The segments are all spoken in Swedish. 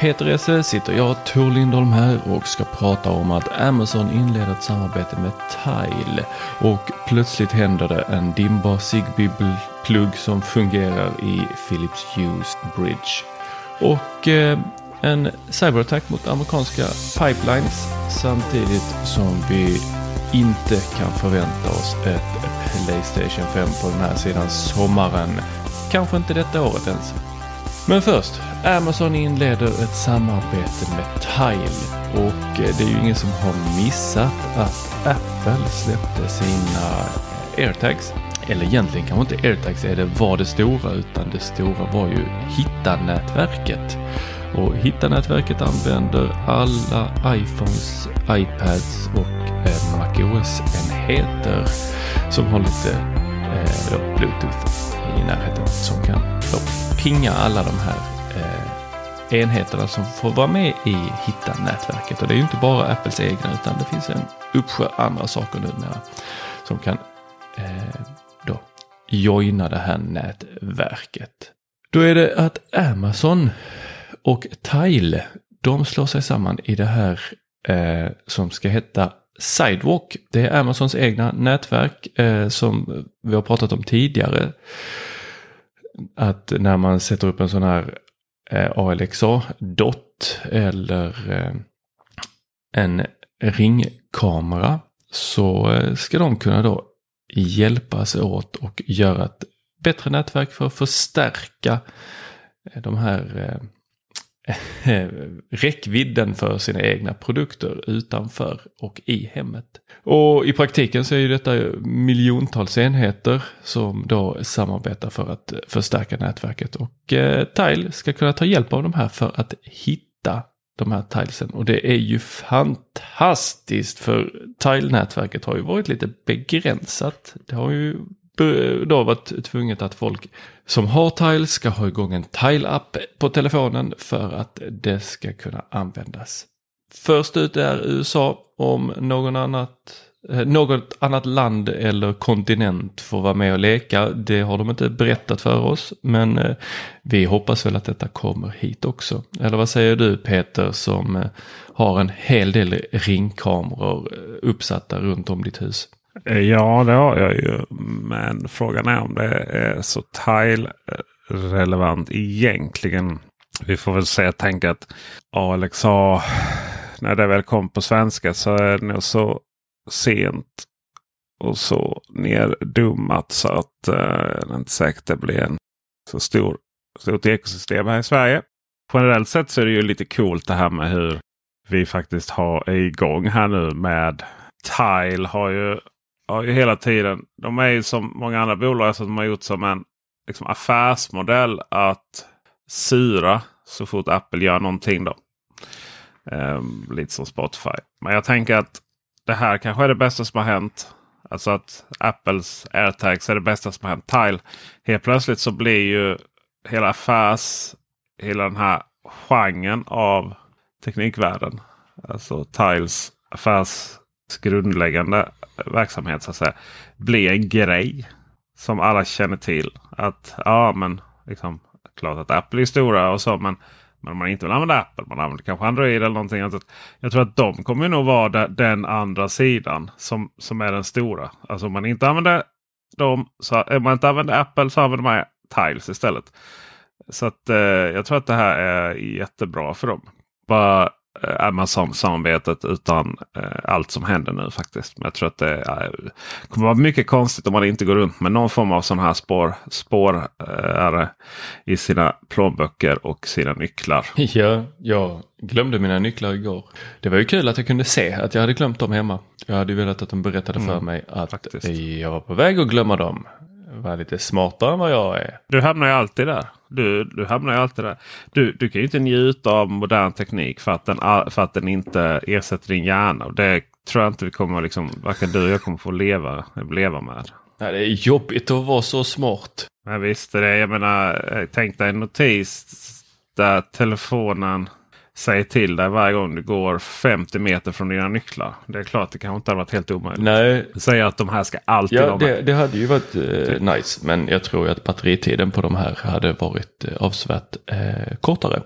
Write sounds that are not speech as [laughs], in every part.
Peter Esse sitter jag, Tor Lindholm här och ska prata om att Amazon inleder ett samarbete med Tile. Och plötsligt händer det en dimbar Zigbee-plugg som fungerar i Philips Hughes Bridge. Och eh, en cyberattack mot amerikanska pipelines samtidigt som vi inte kan förvänta oss ett Playstation 5 på den här sidan sommaren. Kanske inte detta året ens. Men först, Amazon inleder ett samarbete med Tile och eh, det är ju ingen som har missat att Apple släppte sina airtags. Eller egentligen kanske inte airtags är det var det stora utan det stora var ju Hitta-nätverket. Och Hitta-nätverket använder alla iPhones, iPads och eh, MacOS-enheter som har lite eh, Bluetooth i närheten som kan pinga alla de här eh, enheterna som får vara med i Hitta-nätverket. Och det är ju inte bara Apples egna utan det finns en uppsjö andra saker numera som kan eh, då joina det här nätverket. Då är det att Amazon och Tile, de slår sig samman i det här eh, som ska heta Sidewalk. Det är Amazons egna nätverk eh, som vi har pratat om tidigare. Att när man sätter upp en sån här eh, ALXA-dot eller eh, en ringkamera så eh, ska de kunna då hjälpas åt och göra ett bättre nätverk för att förstärka eh, de här eh, [laughs] räckvidden för sina egna produkter utanför och i hemmet. Och i praktiken så är ju detta miljontals enheter som då samarbetar för att förstärka nätverket och eh, Tile ska kunna ta hjälp av de här för att hitta de här tilesen och det är ju fantastiskt för Tile-nätverket har ju varit lite begränsat. Det har ju Eh, då varit tvunget att folk som har Tile ska ha igång en Tile-app på telefonen för att det ska kunna användas. Först ut är USA om någon annat, eh, något annat land eller kontinent får vara med och leka. Det har de inte berättat för oss men eh, vi hoppas väl att detta kommer hit också. Eller vad säger du Peter som har en hel del ringkameror uppsatta runt om ditt hus? Eh, ja, det har jag ju. Men frågan är om det är så tile-relevant egentligen. Vi får väl säga tänka att Alexa, när det väl kom på svenska så är det nog så sent och så nerdummat så att eh, det är inte säkert det blir en så stor, stort ekosystem här i Sverige. Generellt sett så är det ju lite coolt det här med hur vi faktiskt har igång här nu med Tile har ju ju hela tiden. De är ju som många andra bolag som har gjort som en liksom, affärsmodell att syra så fort Apple gör någonting. då. Um, lite som Spotify. Men jag tänker att det här kanske är det bästa som har hänt. Alltså att Apples AirTags är det bästa som har hänt. Tile. Helt plötsligt så blir ju hela affärs hela den här genren av teknikvärlden. Alltså Tiles affärs grundläggande verksamhet så att säga. Blir en grej som alla känner till. Att ja men liksom klart att Apple är stora och så. Men, men om man inte vill använda Apple, man använder kanske Android eller någonting. Annat. Jag tror att de kommer nog vara den andra sidan som, som är den stora. Alltså om man inte använder dem, så, om man inte använder Apple så använder man Tiles istället. Så att eh, jag tror att det här är jättebra för dem. Bara Amazon-samarbetet utan eh, allt som händer nu faktiskt. Men jag tror att det är, kommer vara mycket konstigt om man inte går runt med någon form av sån här spår, spårare i sina plånböcker och sina nycklar. [laughs] Ja, jag glömde mina nycklar igår. Det var ju kul att jag kunde se att jag hade glömt dem hemma. Jag hade velat att de berättade för mm, mig att faktiskt. jag var på väg att glömma dem vara lite smartare än vad jag är. Du hamnar ju alltid där. Du, du hamnar ju alltid där. Du, du kan ju inte njuta av modern teknik för att den, för att den inte ersätter din hjärna. Det tror jag inte vi kommer, liksom, varken du och jag kommer få leva, leva med. Nej, det är jobbigt att vara så smart. Men visst är det. Jag menar, tänk dig en notis där telefonen säger till dig varje gång du går 50 meter från dina nycklar. Det är klart det kanske inte hade varit helt omöjligt. Nej. Säger att de här ska alltid ja, vara det, det hade ju varit eh, nice. Men jag tror att batteritiden på de här hade varit eh, avsevärt eh, kortare.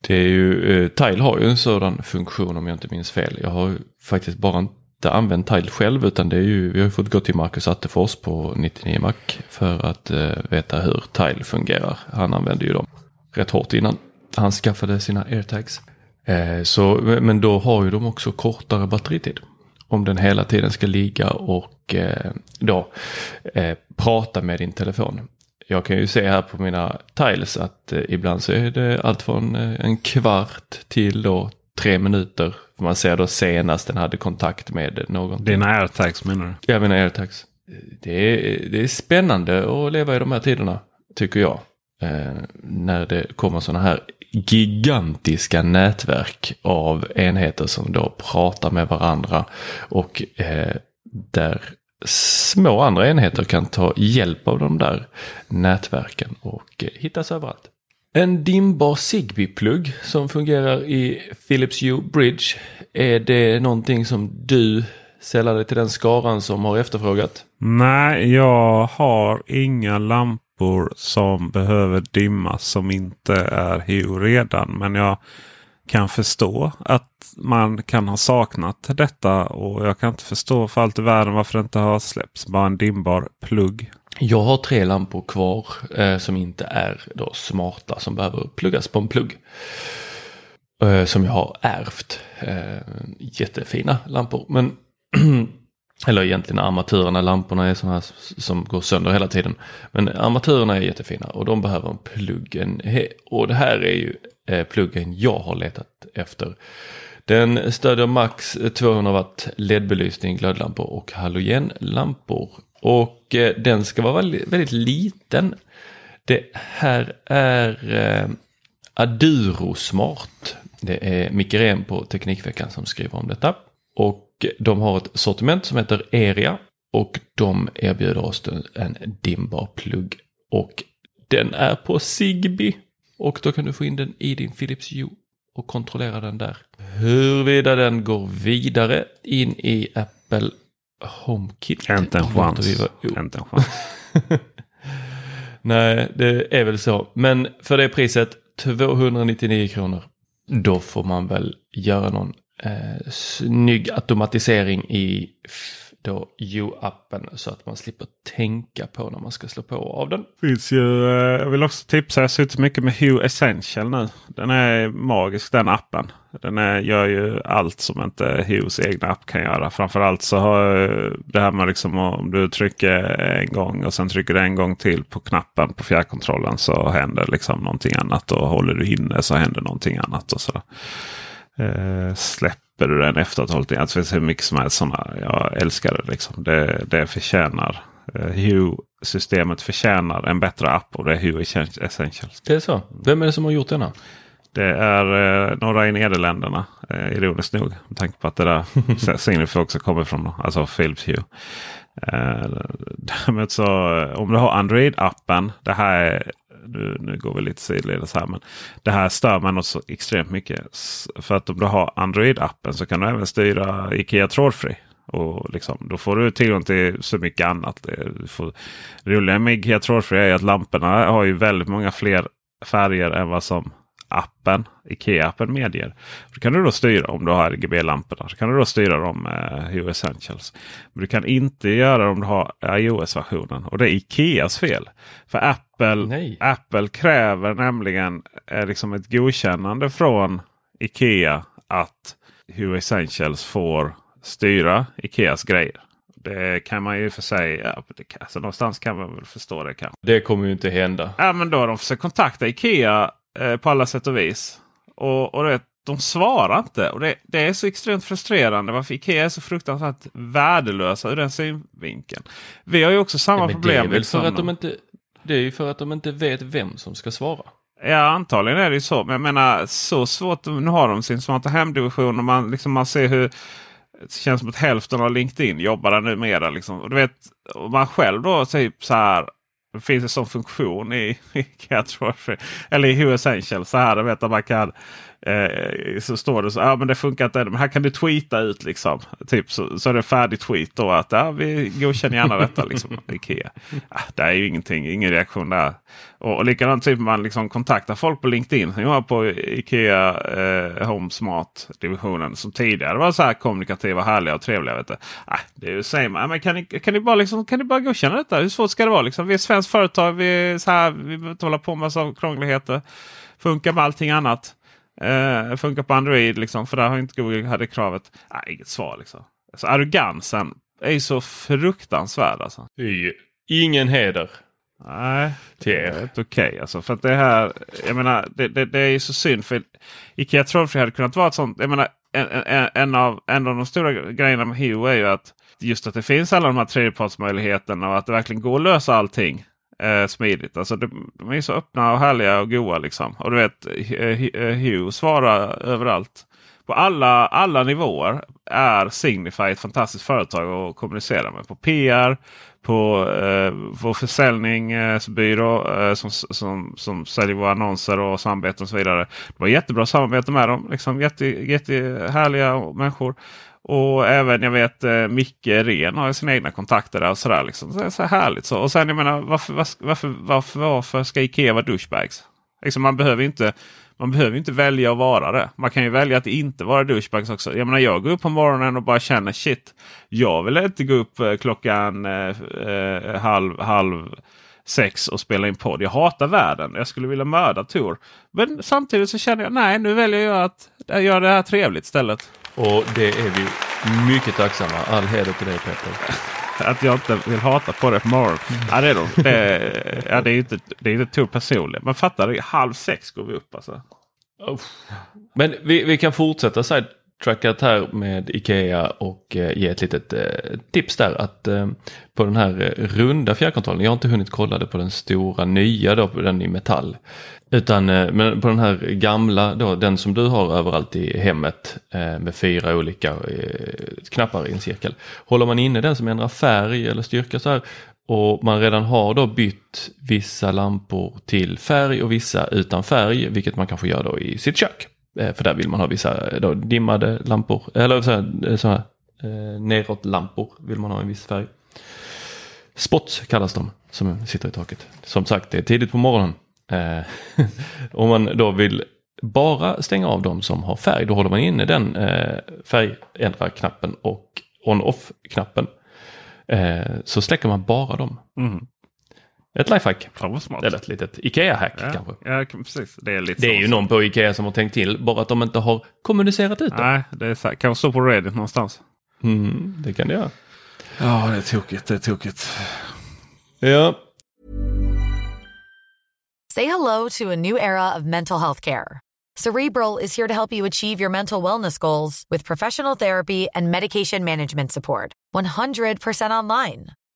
Det är ju, eh, Tile har ju en sådan funktion om jag inte minns fel. Jag har faktiskt bara inte använt Tile själv utan det är ju, vi har fått gå till Marcus Attefors på 99 Mac för att eh, veta hur Tile fungerar. Han använde ju dem rätt hårt innan han skaffade sina airtags. Eh, så, men då har ju de också kortare batteritid. Om den hela tiden ska ligga och eh, då eh, prata med din telefon. Jag kan ju se här på mina tiles att eh, ibland så är det allt från eh, en kvart till då tre minuter. Man ser då senast den hade kontakt med någon. Dina airtags menar du? Ja, mina airtags. Det är, det är spännande att leva i de här tiderna, tycker jag. Eh, när det kommer sådana här gigantiska nätverk av enheter som då pratar med varandra och eh, där små andra enheter kan ta hjälp av de där nätverken och eh, hittas överallt. En dimbar Zigbee-plugg som fungerar i Philips Hue Bridge. Är det någonting som du sällar dig till den skaran som har efterfrågat? Nej, jag har inga lampor lampor som behöver dimmas som inte är Hue redan. Men jag kan förstå att man kan ha saknat detta och jag kan inte förstå för allt i världen varför det inte har släppts. Bara en dimbar plugg. Jag har tre lampor kvar eh, som inte är då smarta som behöver pluggas på en plugg. Eh, som jag har ärvt. Eh, jättefina lampor. Men [clears throat] eh, eller egentligen armaturerna, lamporna är sådana här som går sönder hela tiden. Men armaturerna är jättefina och de behöver en pluggen. Och det här är ju eh, pluggen jag har letat efter. Den stödjer max 200 watt LED-belysning, glödlampor och halogenlampor. Och eh, den ska vara väldigt, väldigt liten. Det här är eh, Aduro Smart. Det är Micke Rehn på Teknikveckan som skriver om detta. Och de har ett sortiment som heter Eria och de erbjuder oss en dimbar plugg. Och den är på Zigbee. Och då kan du få in den i din Philips Hue och kontrollera den där. Huruvida den går vidare in i Apple HomeKit. Inte en chans. Inte en chans. [laughs] Nej, det är väl så. Men för det priset, 299 kronor, då får man väl göra någon eh, snygg automatisering i då U-appen så att man slipper tänka på när man ska slå på av den. Finns ju, eh, jag vill också tipsa, jag har suttit mycket med Hue Essential nu. Den är magisk den appen. Den är, gör ju allt som inte Hues egna app kan göra. Framförallt så har eh, det här med liksom om du trycker en gång och sen trycker du en gång till på knappen på fjärrkontrollen så händer liksom någonting annat. Och håller du inne så händer någonting annat. och sådär. Eh, släpper du den efter hållit Alltså, det finns hur mycket som helst sådana. Jag älskar det. Liksom. Det, det förtjänar. Eh, Hue-systemet förtjänar en bättre app och det är Hue Essentials. Det är så. Vem är det som har gjort denna? Det är eh, några i Nederländerna. Eh, ironiskt nog. Med tanke på att det där [laughs] Signify också kommer från. Alltså Philips Hue. Eh, däremot så eh, om du har Android-appen. Det här är, nu, nu går vi lite sidledes här. Men det här stör man också extremt mycket. För att om du har Android-appen så kan du även styra Ikea trådfri. Och liksom, då får du tillgång till så mycket annat. Det roliga med Ikea trådfri är att lamporna har ju väldigt många fler färger än vad som appen, Ikea-appen medger. Då kan du då styra om du har RGB-lamporna. Så kan du då styra dem med Hue Essentials. Men du kan inte göra det om du har iOS-versionen. Och det är Ikeas fel. För Apple, Apple kräver nämligen eh, liksom ett godkännande från Ikea att Hue Essentials får styra Ikeas grejer. Det kan man ju för sig. Ja, det, alltså, någonstans kan man väl förstå det kanske. Det kommer ju inte hända. Ja men då har de försökt kontakta Ikea eh, på alla sätt och vis. Och, och det, de svarar inte. Och det, det, är så extremt frustrerande varför Ikea är så fruktansvärt värdelösa ur den synvinkeln. Vi har ju också samma ja, problem. Det är, väl för att de inte, det är ju för att de inte vet vem som ska svara. Ja antagligen är det ju så. Men jag menar så svårt. Nu har de sin smarta hemdivision och man, liksom, man ser hur det känns som att hälften av LinkedIn jobbar där numera. Liksom. Och du vet, och man själv då typ så här. Det finns en sån funktion i, [laughs] i Catchword, eller i Hue Essential. Så här, vet, att man kan Eh, så står det så ah, men det funkar inte. Men här kan du tweeta ut liksom. Typ så, så är det färdig tweet då att ah, vi godkänner gärna detta. liksom, [laughs] Ikea. Ah, det är ju ingenting, ingen reaktion där. Och, och likadant typ man liksom kontaktar folk på LinkedIn. Som var på Ikea eh, Home Smart divisionen. Som tidigare var så här kommunikativa, härliga och trevliga. Vet du. Ah, det är ju same. Ah, men kan, ni, kan, ni bara liksom, kan ni bara godkänna detta? Hur svårt ska det vara? Liksom? Vi är ett svenskt företag. Vi, är så här, vi behöver inte hålla på med massa krångligheter. Funkar med allting annat. Uh, funkar på Android liksom, för där har inte Google hade kravet. Nej, inget svar liksom. Alltså, arrogansen är ju så fruktansvärd alltså. ingen heder. Nej, det är inte okej. Okay, alltså, för att det här, jag menar, det, det, det är ju så synd. För Ikea Trophy hade kunnat vara ett sånt. Jag menar, en, en, en, av, en av de stora grejerna med Hue är ju att just att det finns alla de här tredjepartsmöjligheterna och att det verkligen går att lösa allting eh, smidigt. Alltså de, de är så öppna och härliga och goa. Liksom. Och du vet, eh, eh, Hue svarar överallt. På alla, alla nivåer är Signify ett fantastiskt företag att kommunicera med. På PR, på eh, vår försäljningsbyrå eh, som, som, som säljer våra annonser och samarbeten och så vidare. Det var jättebra samarbete med dem. Liksom jätte, jättehärliga människor. Och även jag vet eh, Micke Ren har sina egna kontakter där. Och sådär, liksom. så det är så härligt. Så. Och sen jag menar varför, varför, varför, varför ska Ikea vara douchebags? Liksom, man, behöver inte, man behöver inte välja att vara det. Man kan ju välja att inte vara douchebags också. Jag menar jag går upp på morgonen och bara känner shit. Jag vill inte gå upp eh, klockan eh, eh, halv, halv sex och spela in podd. Jag hatar världen. Jag skulle vilja mörda Tor. Men samtidigt så känner jag nej nu väljer jag att göra det här trevligt istället. Och det är vi mycket tacksamma. All heder till dig Peter. [laughs] Att jag inte vill hata på det på morgonen. Ja, det är, de. Det, ja, det är inte, det är inte Tor personligen. Man fattar det. Halv sex går vi upp alltså. Men vi, vi kan fortsätta sidetrackat här trackat här med Ikea och eh, ge ett litet eh, tips där. att eh, På den här runda fjärrkontrollen, jag har inte hunnit kolla det på den stora nya då, den i metall. Utan men på den här gamla, då, den som du har överallt i hemmet med fyra olika knappar i en cirkel. Håller man inne den som ändrar färg eller styrka så här och man redan har då bytt vissa lampor till färg och vissa utan färg, vilket man kanske gör då i sitt kök. Eh, för där vill man ha vissa eh, då dimmade lampor, eh, eller så här, så här neråt-lampor vill man ha en viss färg. Spots kallas de som sitter i taket. Som sagt, det är tidigt på morgonen. [laughs] Om man då vill bara stänga av de som har färg, då håller man inne den eh, färgändra-knappen och on-off-knappen. Eh, så släcker man bara dem. Mm. Ett lifehack. Smart. Eller ett litet Ikea-hack ja, kanske. Ja, precis. Det är, lite det är ju någon på Ikea som har tänkt till, bara att de inte har kommunicerat ut det. Nej, det är så kanske stå på Reddit någonstans. Mm, det kan det göra. Ja, det är tokigt. Det är tokigt. Ja, Say hello to a new era of mental health care. Cerebral is here to help you achieve your mental wellness goals with professional therapy and medication management support. 100% online.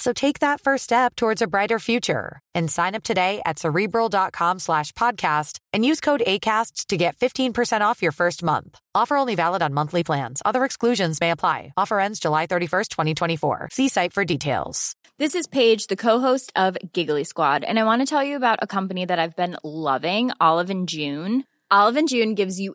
So take that first step towards a brighter future and sign up today at cerebral.com slash podcast and use code ACasts to get 15% off your first month. Offer only valid on monthly plans. Other exclusions may apply. Offer ends July 31st, 2024. See site for details. This is Paige, the co-host of Giggly Squad, and I want to tell you about a company that I've been loving, Olive and June. Olive and June gives you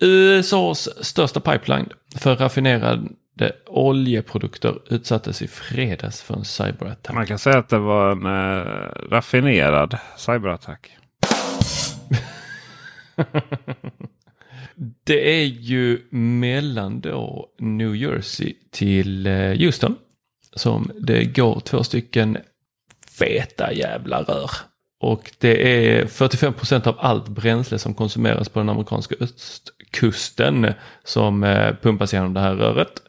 USAs största pipeline för raffinerade oljeprodukter utsattes i fredags för en cyberattack. Man kan säga att det var en eh, raffinerad cyberattack. [laughs] Det är ju mellan då New Jersey till eh, Houston som det går två stycken feta jävla rör. Och det är 45 procent av allt bränsle som konsumeras på den amerikanska östkusten som eh, pumpas genom det här röret.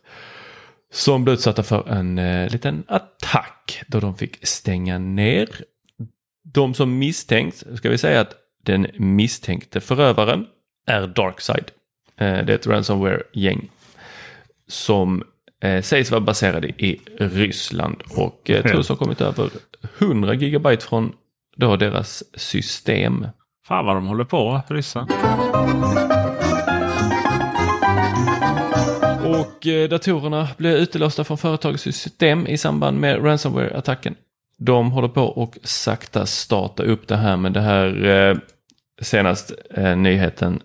Som blev utsatta för en eh, liten attack då de fick stänga ner. De som misstänks, ska vi säga att den misstänkte förövaren är Darkside. Eh, det är ett ransomware-gäng som eh, sägs vara baserade i Ryssland och eh, tros ha kommit över 100 gigabyte från då deras system. Fan vad de håller på, ryssar. Och eh, datorerna blev utelåsta från företagets system i samband med ransomware-attacken. De håller på och sakta starta upp det här men det här eh, senast eh, nyheten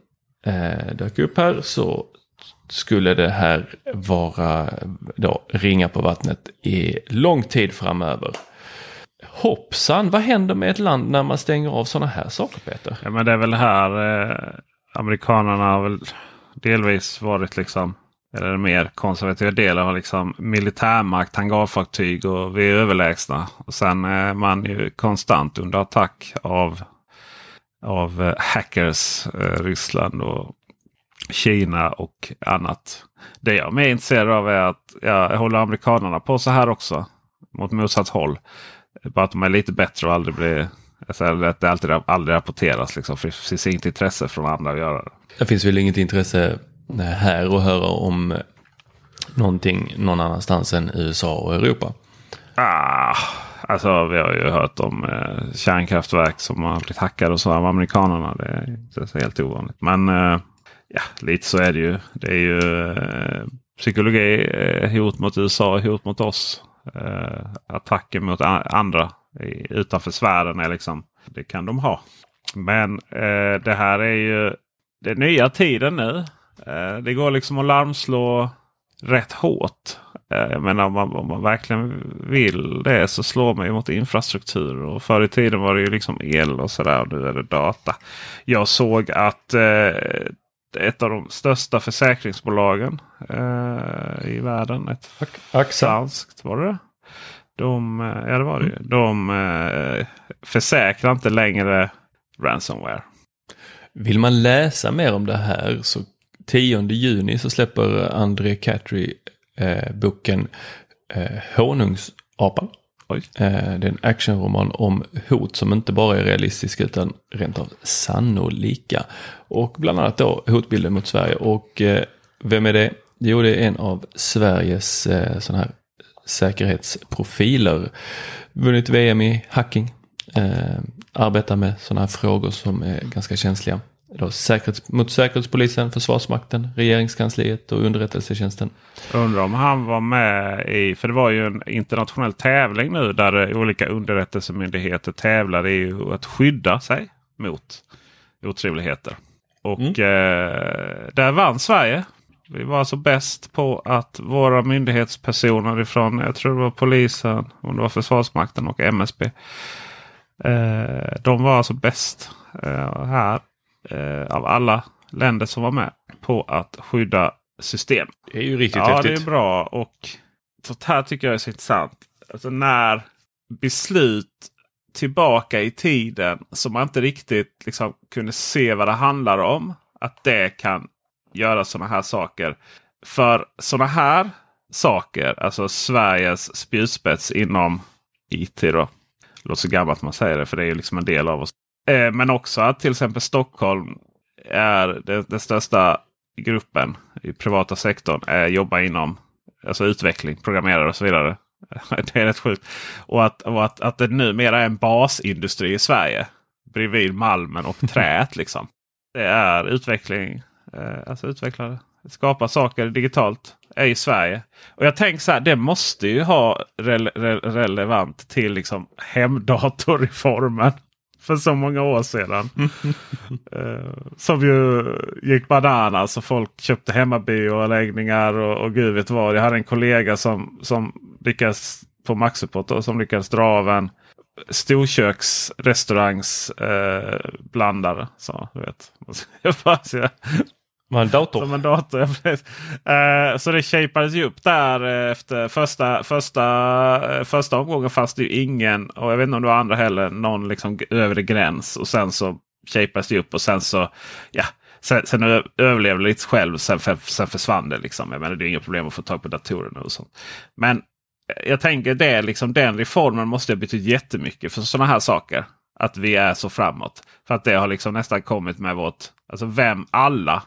eh, dök upp här så skulle det här vara då ringa på vattnet i lång tid framöver. Hoppsan, vad händer med ett land när man stänger av sådana här saker Peter? Ja, men det är väl här eh, amerikanerna har väl delvis varit liksom eller mer konservativa delar har liksom militärmakt, hangarfartyg och vi är överlägsna. Och sen är man ju konstant under attack av, av eh, hackers, eh, Ryssland och Kina och annat. Det jag är mer intresserad av är att jag håller amerikanerna på så här också. Mot motsatt håll. Bara att de är lite bättre och aldrig blir... Alltså att det alltid, aldrig rapporteras. Liksom, för det finns inget intresse från andra att göra det. Det finns väl inget intresse här att höra om någonting någon annanstans än USA och Europa. Ah, alltså vi har ju hört om eh, kärnkraftverk som har blivit hackade och så av amerikanerna. Det är inte så helt ovanligt. Men eh, ja, lite så är det ju. Det är ju eh, psykologi, eh, hot mot USA, hot mot oss. Eh, attacker mot andra utanför sfären är liksom, det kan de ha. Men eh, det här är ju den nya tiden nu. Eh, det går liksom att larmslå rätt hårt. Eh, jag menar om man, om man verkligen vill det så slår man ju mot infrastruktur. Och förr i tiden var det ju liksom el och sådär. Och nu är det data. Jag såg att eh, ett av de största försäkringsbolagen eh, i världen. Ett AXA. Danskt, var det de, eh, Ja det var det ju. De eh, försäkrar inte längre ransomware. Vill man läsa mer om det här så 10 juni så släpper André Catry eh, boken eh, Honungsapan. Oj. Eh, det är en actionroman om hot som inte bara är realistiska utan rent av sannolika. Och bland annat då hotbilden mot Sverige. Och eh, vem är det? Jo, det är en av Sveriges eh, sådana här säkerhetsprofiler. Vunnit VM i hacking. Arbetar med sådana här frågor som är ganska känsliga då säkerhets, mot Säkerhetspolisen, Försvarsmakten, Regeringskansliet och underrättelsetjänsten. Undrar om han var med i, för det var ju en internationell tävling nu där olika underrättelsemyndigheter tävlar i att skydda sig mot otrevligheter. Och mm. eh, där vann Sverige. Vi var alltså bäst på att våra myndighetspersoner ifrån, jag tror det var polisen, om det var Försvarsmakten och MSB. Eh, de var alltså bäst eh, här eh, av alla länder som var med på att skydda system. Det är ju riktigt ja, häftigt. Ja, det är bra. Och sånt här tycker jag är så intressant. Alltså när beslut tillbaka i tiden som man inte riktigt liksom kunde se vad det handlar om. Att det kan göra sådana här saker. För sådana här saker, alltså Sveriges spjutspets inom IT. Då. Det låter så gammalt man säger det för det är ju liksom en del av oss. Eh, men också att till exempel Stockholm är den största gruppen i privata sektorn. Eh, jobbar inom alltså utveckling, programmerare och så vidare. [laughs] det är rätt sjukt. Och att, och att, att det numera är en basindustri i Sverige. Bredvid malmen och [laughs] träet. liksom. Det är utveckling. Eh, alltså utvecklare. Skapa saker digitalt. Är i Sverige. Och jag tänker så här. Det måste ju ha re re relevant till liksom hemdatorreformen för så många år sedan. uh, [laughs] som ju gick bananas och folk köpte hemmabioanläggningar och, och gud vet vad. Jag hade en kollega som, som lyckades på Maxipot som lyckades dra av en storköksrestaurangs uh, blandare. Så, du vet. [laughs] Var en dator? Som en dator, [laughs] uh, Så det shapades ju upp där eh, efter första, första, eh, första omgången. Fanns det ju ingen, och jag vet inte om det var andra heller, någon liksom övre gräns. Och sen så shapades det upp och sen så ja, Sen, sen överlevde det lite själv. Sen, för, sen försvann det. Liksom. Jag menar, det är inga problem att få tag på datorerna. Och sånt. Men jag tänker det, liksom, den reformen måste ha betytt jättemycket för sådana här saker. Att vi är så framåt. För att det har liksom nästan kommit med vårt... Alltså vem? Alla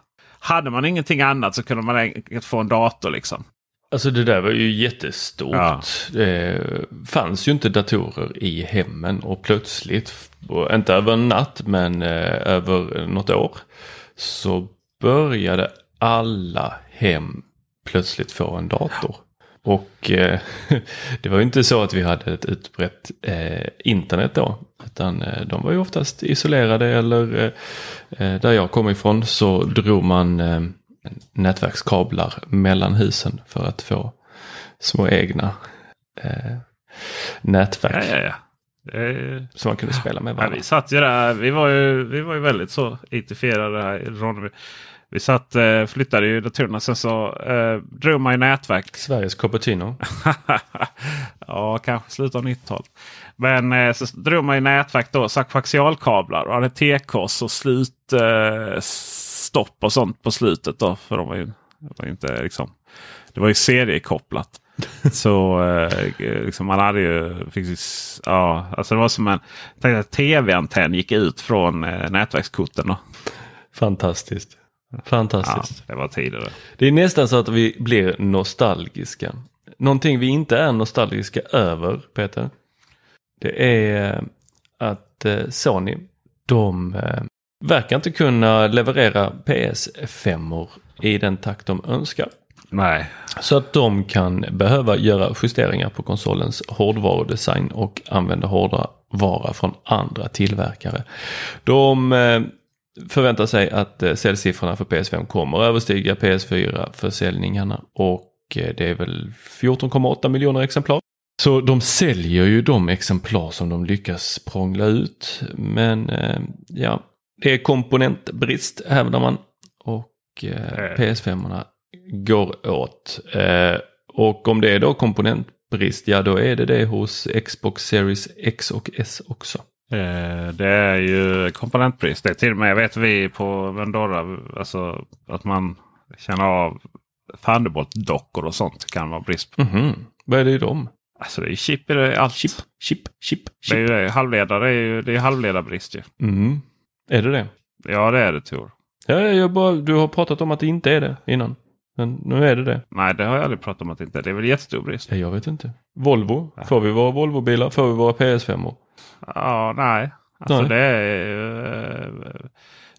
hade man ingenting annat så kunde man enkelt få en dator liksom. Alltså det där var ju jättestort. Ja. Det fanns ju inte datorer i hemmen och plötsligt, inte över en natt men eh, över något år, så började alla hem plötsligt få en dator. Och eh, [laughs] det var ju inte så att vi hade ett utbrett eh, internet då. Utan eh, de var ju oftast isolerade eller där jag kommer ifrån så drog man nätverkskablar mellan husen för att få små egna nätverk. Ja, ja, ja. Som man kunde spela med varandra. Ja, vi satt ju där. Vi var ju, vi var ju väldigt så IT-fierade här i Ronneby. Vi satt, eh, flyttade ju datorerna sen så eh, drog man ju nätverk. [laughs] Sveriges Cupertino. ja, kanske slutet av 90-talet. Men eh, så drog man ju nätverk då, koaxialkablar och hade T-kors och slut, eh, stopp och sånt på slutet. då. För de var ju, det var inte liksom, det var ju seriekopplat. [laughs] så eh, liksom man hade ju... Fick, ja, alltså det var som en tv-antenn gick ut från eh, nätverkskorten. Fantastiskt. Fantastiskt. Ja, det var tidigare. Det är nästan så att vi blir nostalgiska. Någonting vi inte är nostalgiska över, Peter. Det är att eh, Sony, de eh, verkar inte kunna leverera PS5 i den takt de önskar. Nej. Så att de kan behöva göra justeringar på konsolens hårdvarudesign och använda hårdvara från andra tillverkare. De eh, förväntar sig att eh, säljsiffrorna för PS5 kommer överstiga PS4-försäljningarna och eh, det är väl 14,8 miljoner exemplar. Så de säljer ju de exemplar som de lyckas prångla ut. Men eh, ja, det är komponentbrist hävdar man. Och PS5 går åt. Och om det är då komponentbrist, ja då är det det hos Xbox Series X och S också. Eh, det är ju komponentbrist. Det är till och med, vet vi på Vendora, alltså att man känner av Thunderbolt-dockor och sånt kan vara brist på. Mm -hmm. Vad är det i dem? Alltså det är chip i det, allt. Chip, chip, chip. chip. Det är ju halvledare, är ju, det är halvledarbrist ju. Mm. Är det det? Ja det är det Tor. Ja, jag bara, du har pratat om att det inte är det innan. Men nu är det det. Nej, det har jag aldrig pratat om att det inte är. Det är väl jättestor brist. Ja, jag vet inte. Volvo. Ja. Får vi våra Volvo-bilar? Får vi våra PS5? -or? Ja, nej. Alltså nej. det är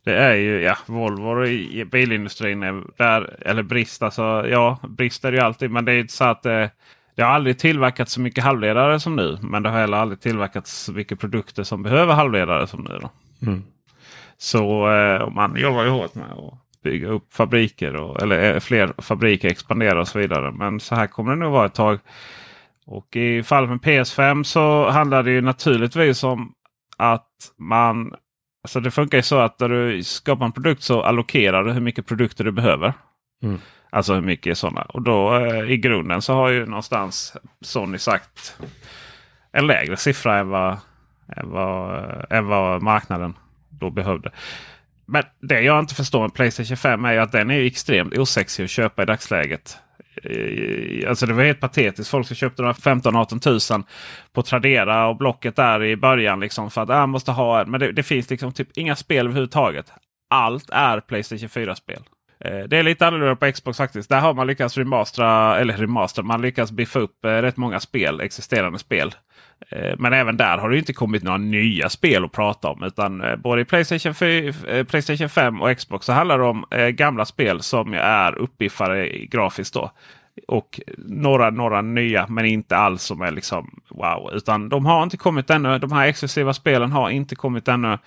Det är ju ja, Volvo i bilindustrin. Är där, eller brist, alltså ja, brist är det ju alltid. Men det är inte så att det, det har aldrig tillverkats så mycket halvledare som nu. Men det har heller aldrig tillverkats så mycket produkter som behöver halvledare som nu. Mm. Så eh, man jobbar ju hårt med att bygga upp fabriker. Och, eller eh, fler fabriker expandera och så vidare. Men så här kommer det nog vara ett tag. Och i fallet med PS5 så handlar det ju naturligtvis om att man Alltså det funkar ju så att när du skapar en produkt så allokerar du hur mycket produkter du behöver. Mm. Alltså hur mycket sådana. Och då eh, i grunden så har ju någonstans Sony sagt en lägre siffra än vad, än vad, än vad marknaden då behövde. Men det jag inte förstår med Playstation 5 är att den är extremt osexig att köpa i dagsläget. Eh, alltså det var helt patetiskt. Folk som köpte de 15-18 tusen på Tradera och Blocket där i början. Liksom för att jag måste ha en. Men det, det, finns liksom typ inga spel överhuvudtaget. Allt är Playstation 4-spel. Eh, det är lite annorlunda på Xbox faktiskt. Där har man lyckats remastera, eller remastera, man lyckats biffa upp eh, rätt många spel, existerande spel. Eh, men även där har det inte kommit några nya spel att prata om. Utan eh, både i Playstation, 4, eh, Playstation 5 och Xbox så handlar det om gamla spel som är uppbiffade grafiskt. Då och några, några nya men inte alls som är liksom wow. Utan de har inte kommit ännu. De här exklusiva spelen har inte kommit ännu.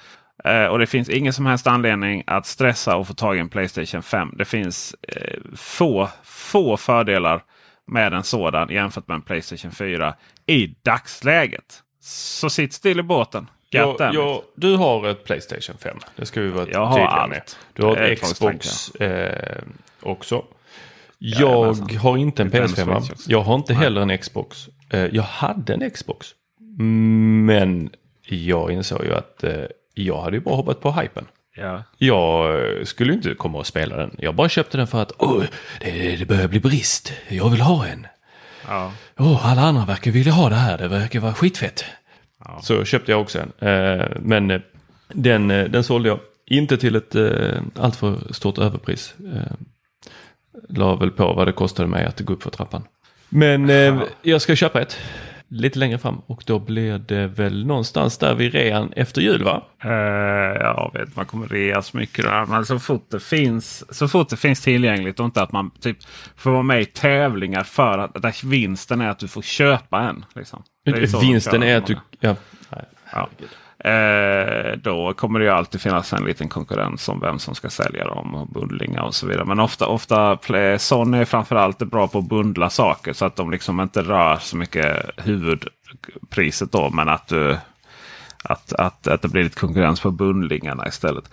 Eh, och det finns ingen som helst anledning att stressa och få tag i en Playstation 5. Det finns eh, få, få fördelar med en sådan jämfört med en Playstation 4 i dagsläget. Så sitt still i båten. Ja, ja, du har ett Playstation 5. Det ska vi vara jag har allt. med. Du har ett Xbox eh, också. Jag har inte en PS5. Jag har inte heller en Xbox. Eh, jag hade en Xbox. Men jag insåg ju att eh, jag hade ju bara hoppat på hypen. Ja. Jag skulle inte komma och spela den. Jag bara köpte den för att oh, det, det börjar bli brist. Jag vill ha en. Ja. Oh, alla andra verkar vilja ha det här. Det verkar vara skitfett. Ja. Så köpte jag också en. Eh, men den, den sålde jag. Inte till ett alltför stort överpris la väl på vad det kostade mig att gå upp för trappan. Men eh, jag ska köpa ett lite längre fram och då blir det väl någonstans där vid rean efter jul va? Uh, jag vet man kommer reas mycket där. Men så fort det finns, så fort det finns tillgängligt och inte att man typ får vara med i tävlingar för att där vinsten är att du får köpa en. Liksom. Är vinsten är att du... Ja. Ja. Eh, då kommer det ju alltid finnas en liten konkurrens om vem som ska sälja dem och bundlingar och så vidare. Men ofta, ofta Sony är framförallt bra på att bundla saker så att de liksom inte rör så mycket huvudpriset då. Men att, du, att, att, att det blir lite konkurrens på bundlingarna istället.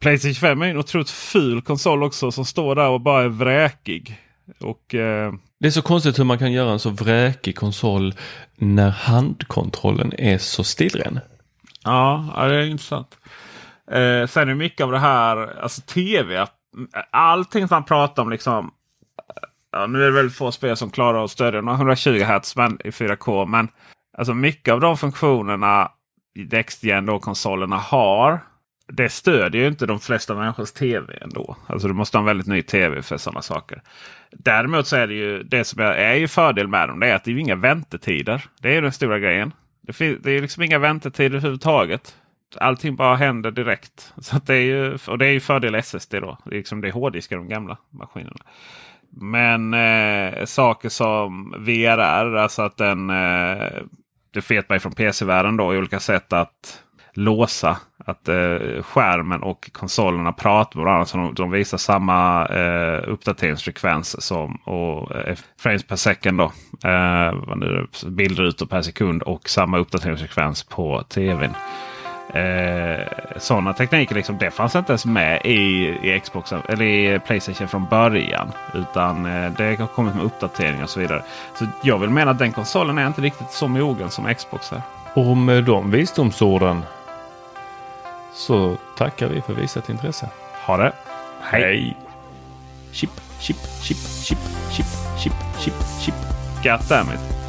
Playstation 5 är en otroligt ful konsol också som står där och bara är vräkig. Och, eh... Det är så konstigt hur man kan göra en så vräkig konsol när handkontrollen är så stillren. Ja, det är intressant. Eh, sen är mycket av det här, alltså tv. Allting som man pratar om liksom. Ja, nu är det väldigt få spel som klarar att stödja 120 Hz i 4K. Men alltså mycket av de funktionerna Dextgen då konsolerna har. Det stödjer ju inte de flesta människors tv ändå. Alltså du måste ha en väldigt ny tv för sådana saker. Däremot så är det ju det som är ju fördel med dem. Det är att det är inga väntetider. Det är den stora grejen. Det, det är liksom inga väntetider överhuvudtaget. Allting bara händer direkt. Så det är ju, och det är ju fördel SSD då. Det är, liksom, det är hårddiskar de gamla maskinerna. Men eh, saker som VRR, alltså att den... Eh, det vet man från PC-världen då i olika sätt att låsa. Att eh, skärmen och konsolerna pratar med varandra. Så de, de visar samma eh, uppdateringsfrekvens som och eh, frames per second. Då. Eh, bildrutor per sekund och samma uppdateringsfrekvens på tvn. Eh, sådana tekniker liksom, det fanns inte ens med i, i Xbox eller i Playstation från början. Utan eh, det har kommit med uppdateringar och så vidare. Så jag vill mena att den konsolen är inte riktigt så mogen som Xbox är. Och eh, med de visdomsorden så tackar vi för visat intresse. Ha det! Hej! Hej. Chip, chip, chip, chip, chip, chip, chip, chip. Goddammit!